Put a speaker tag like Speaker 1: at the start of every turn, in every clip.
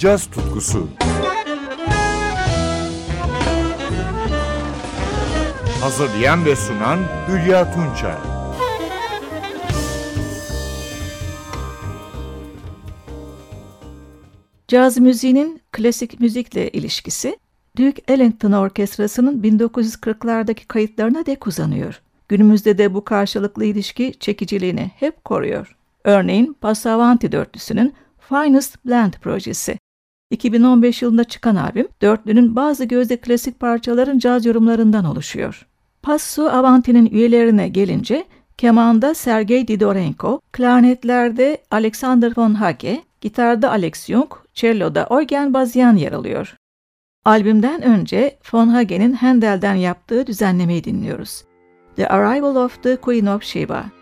Speaker 1: caz tutkusu. Hazırlayan ve sunan Hülya Tunçay.
Speaker 2: Caz müziğinin klasik müzikle ilişkisi, Duke Ellington Orkestrası'nın 1940'lardaki kayıtlarına dek uzanıyor. Günümüzde de bu karşılıklı ilişki çekiciliğini hep koruyor. Örneğin Passavanti dörtlüsünün Finest Blend projesi. 2015 yılında çıkan albüm, dörtlünün bazı gözde klasik parçaların caz yorumlarından oluşuyor. Passo Avanti'nin üyelerine gelince, kemanda Sergey Didorenko, klarnetlerde Alexander von Hage, gitarda Alex Young, cello'da Eugen Bazyan yer alıyor. Albümden önce von Hagen'in Handel'den yaptığı düzenlemeyi dinliyoruz. The Arrival of the Queen of Sheba.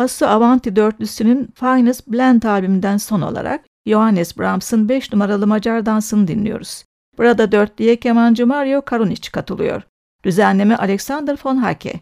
Speaker 2: Basso Avanti dörtlüsünün Finest Blend albümünden son olarak Johannes Brahms'ın 5 numaralı Macar dansını dinliyoruz. Burada dörtlüye kemancı Mario Karunic katılıyor. Düzenleme Alexander von Hake.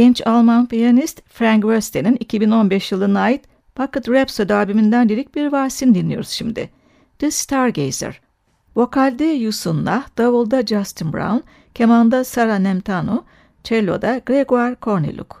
Speaker 2: Genç Alman piyanist Frank Wöste'nin 2015 yılına ait Pocket Rhapsody albümünden lirik bir valsini dinliyoruz şimdi. The Stargazer. Vokalde Yusun'la, davulda Justin Brown, kemanda Sara Nemtano, cello'da Gregoire Korneluk.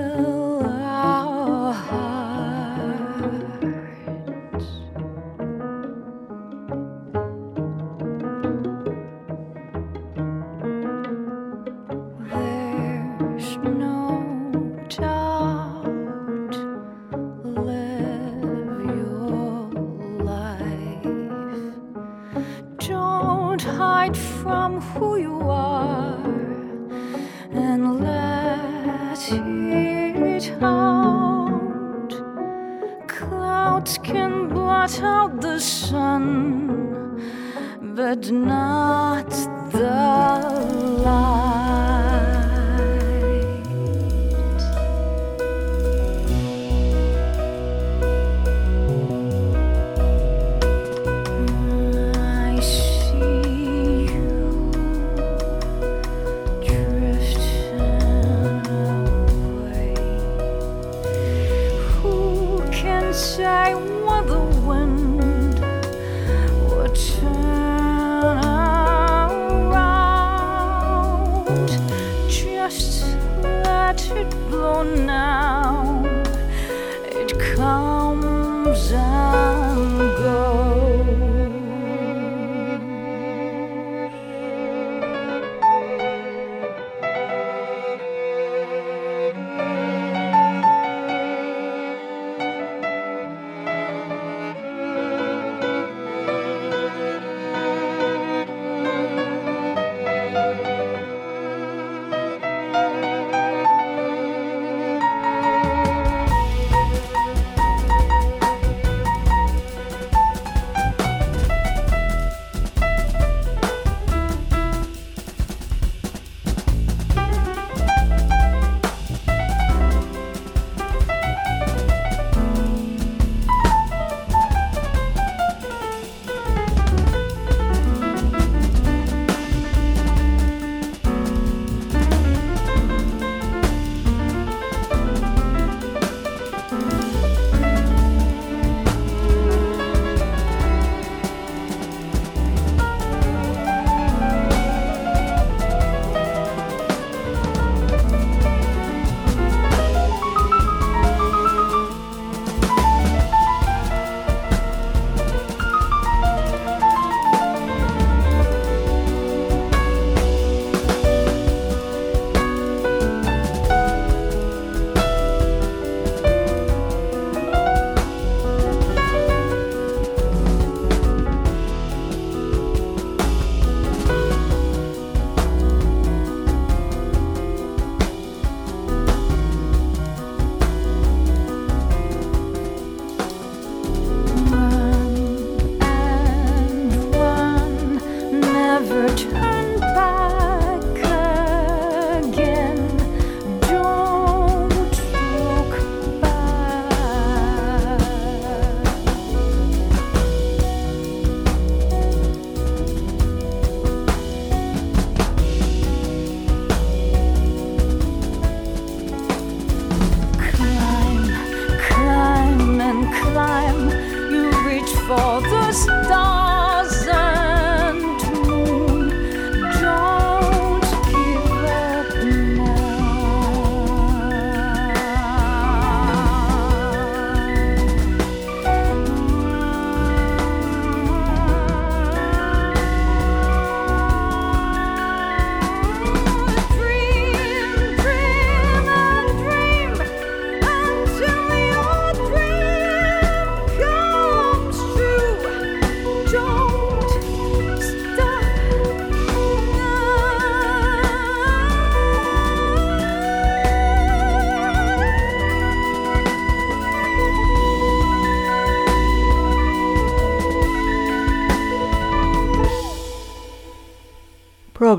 Speaker 3: but not the light.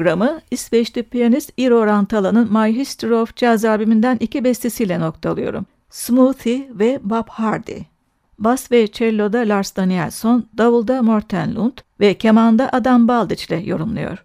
Speaker 2: Programı İsveçli piyanist Iro Rantala'nın My History of Jazz albümünden iki bestesiyle noktalıyorum. Smoothie ve Bob Hardy. Bas ve cello'da Lars Danielsson, davulda Morten Lund ve kemanda Adam Baldich ile yorumluyor.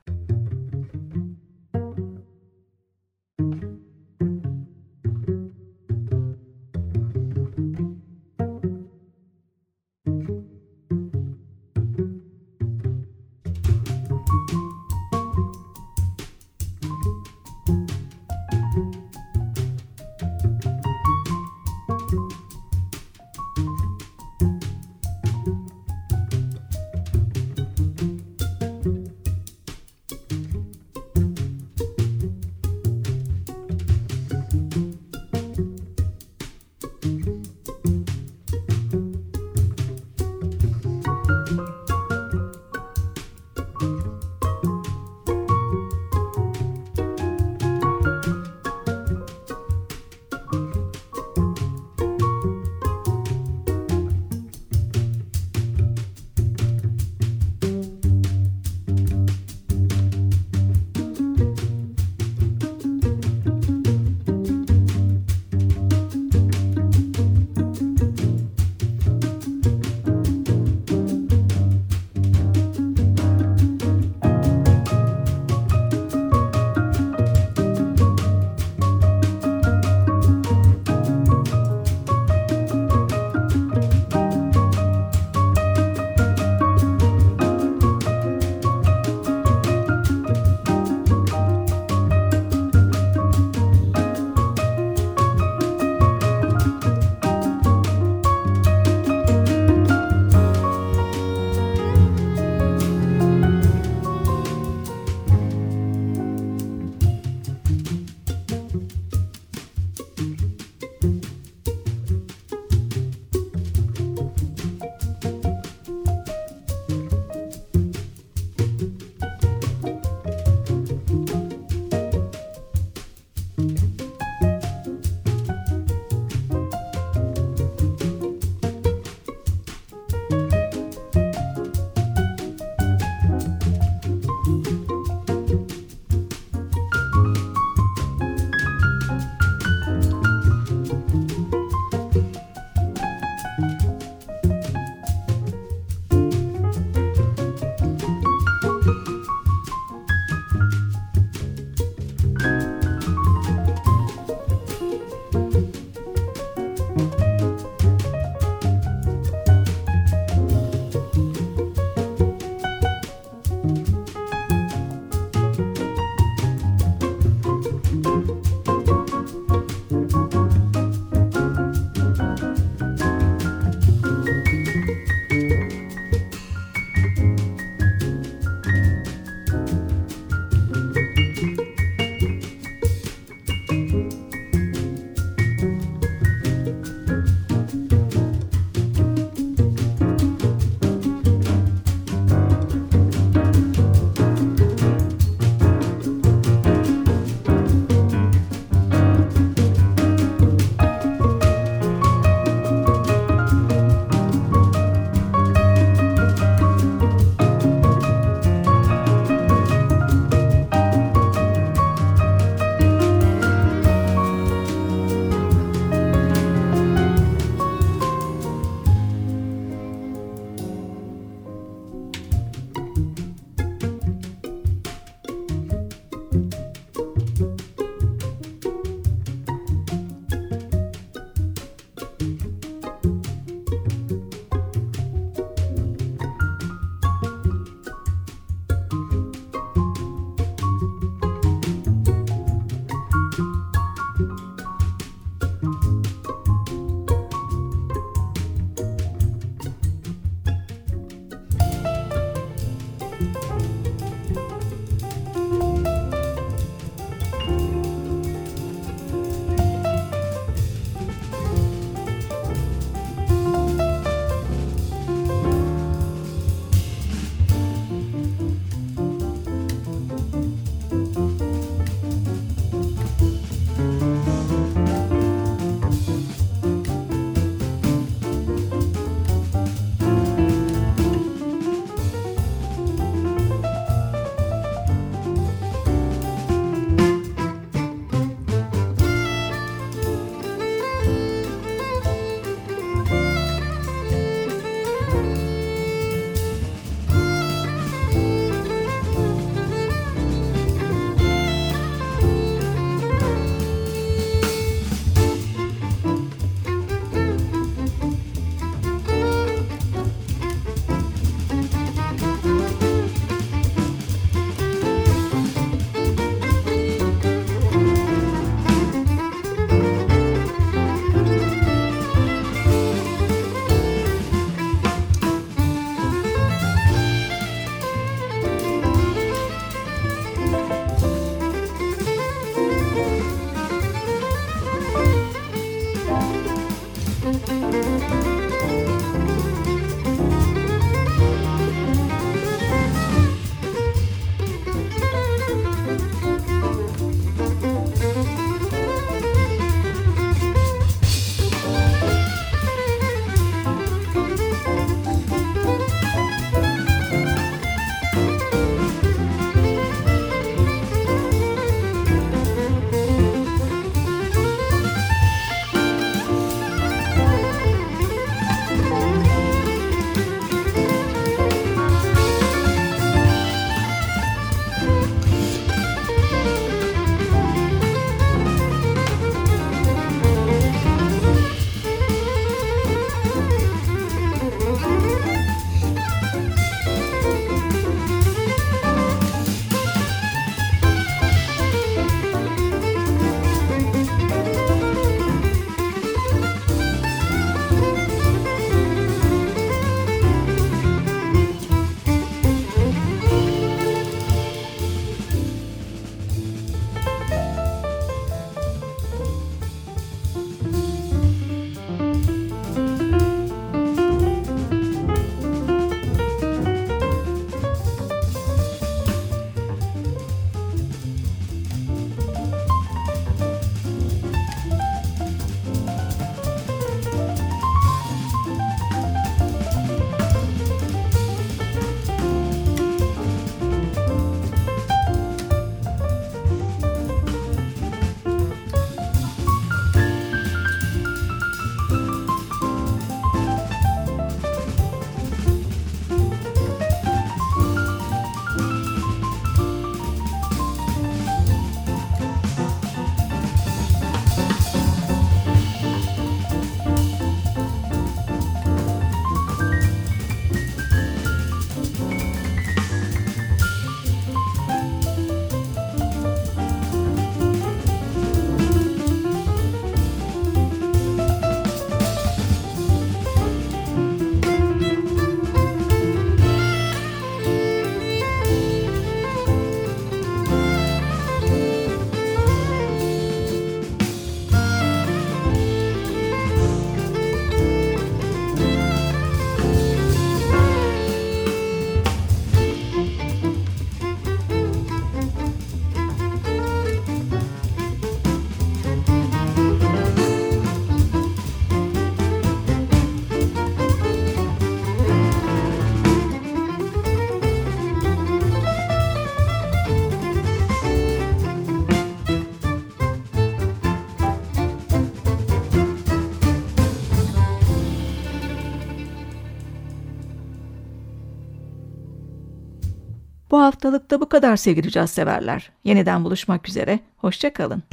Speaker 2: Bu haftalıkta bu kadar sevgili caz severler. Yeniden buluşmak üzere. Hoşçakalın.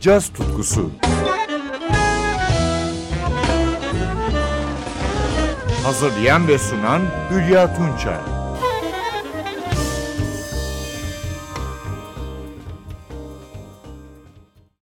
Speaker 1: Caz tutkusu. Hazırlayan ve sunan Hülya Tunçay.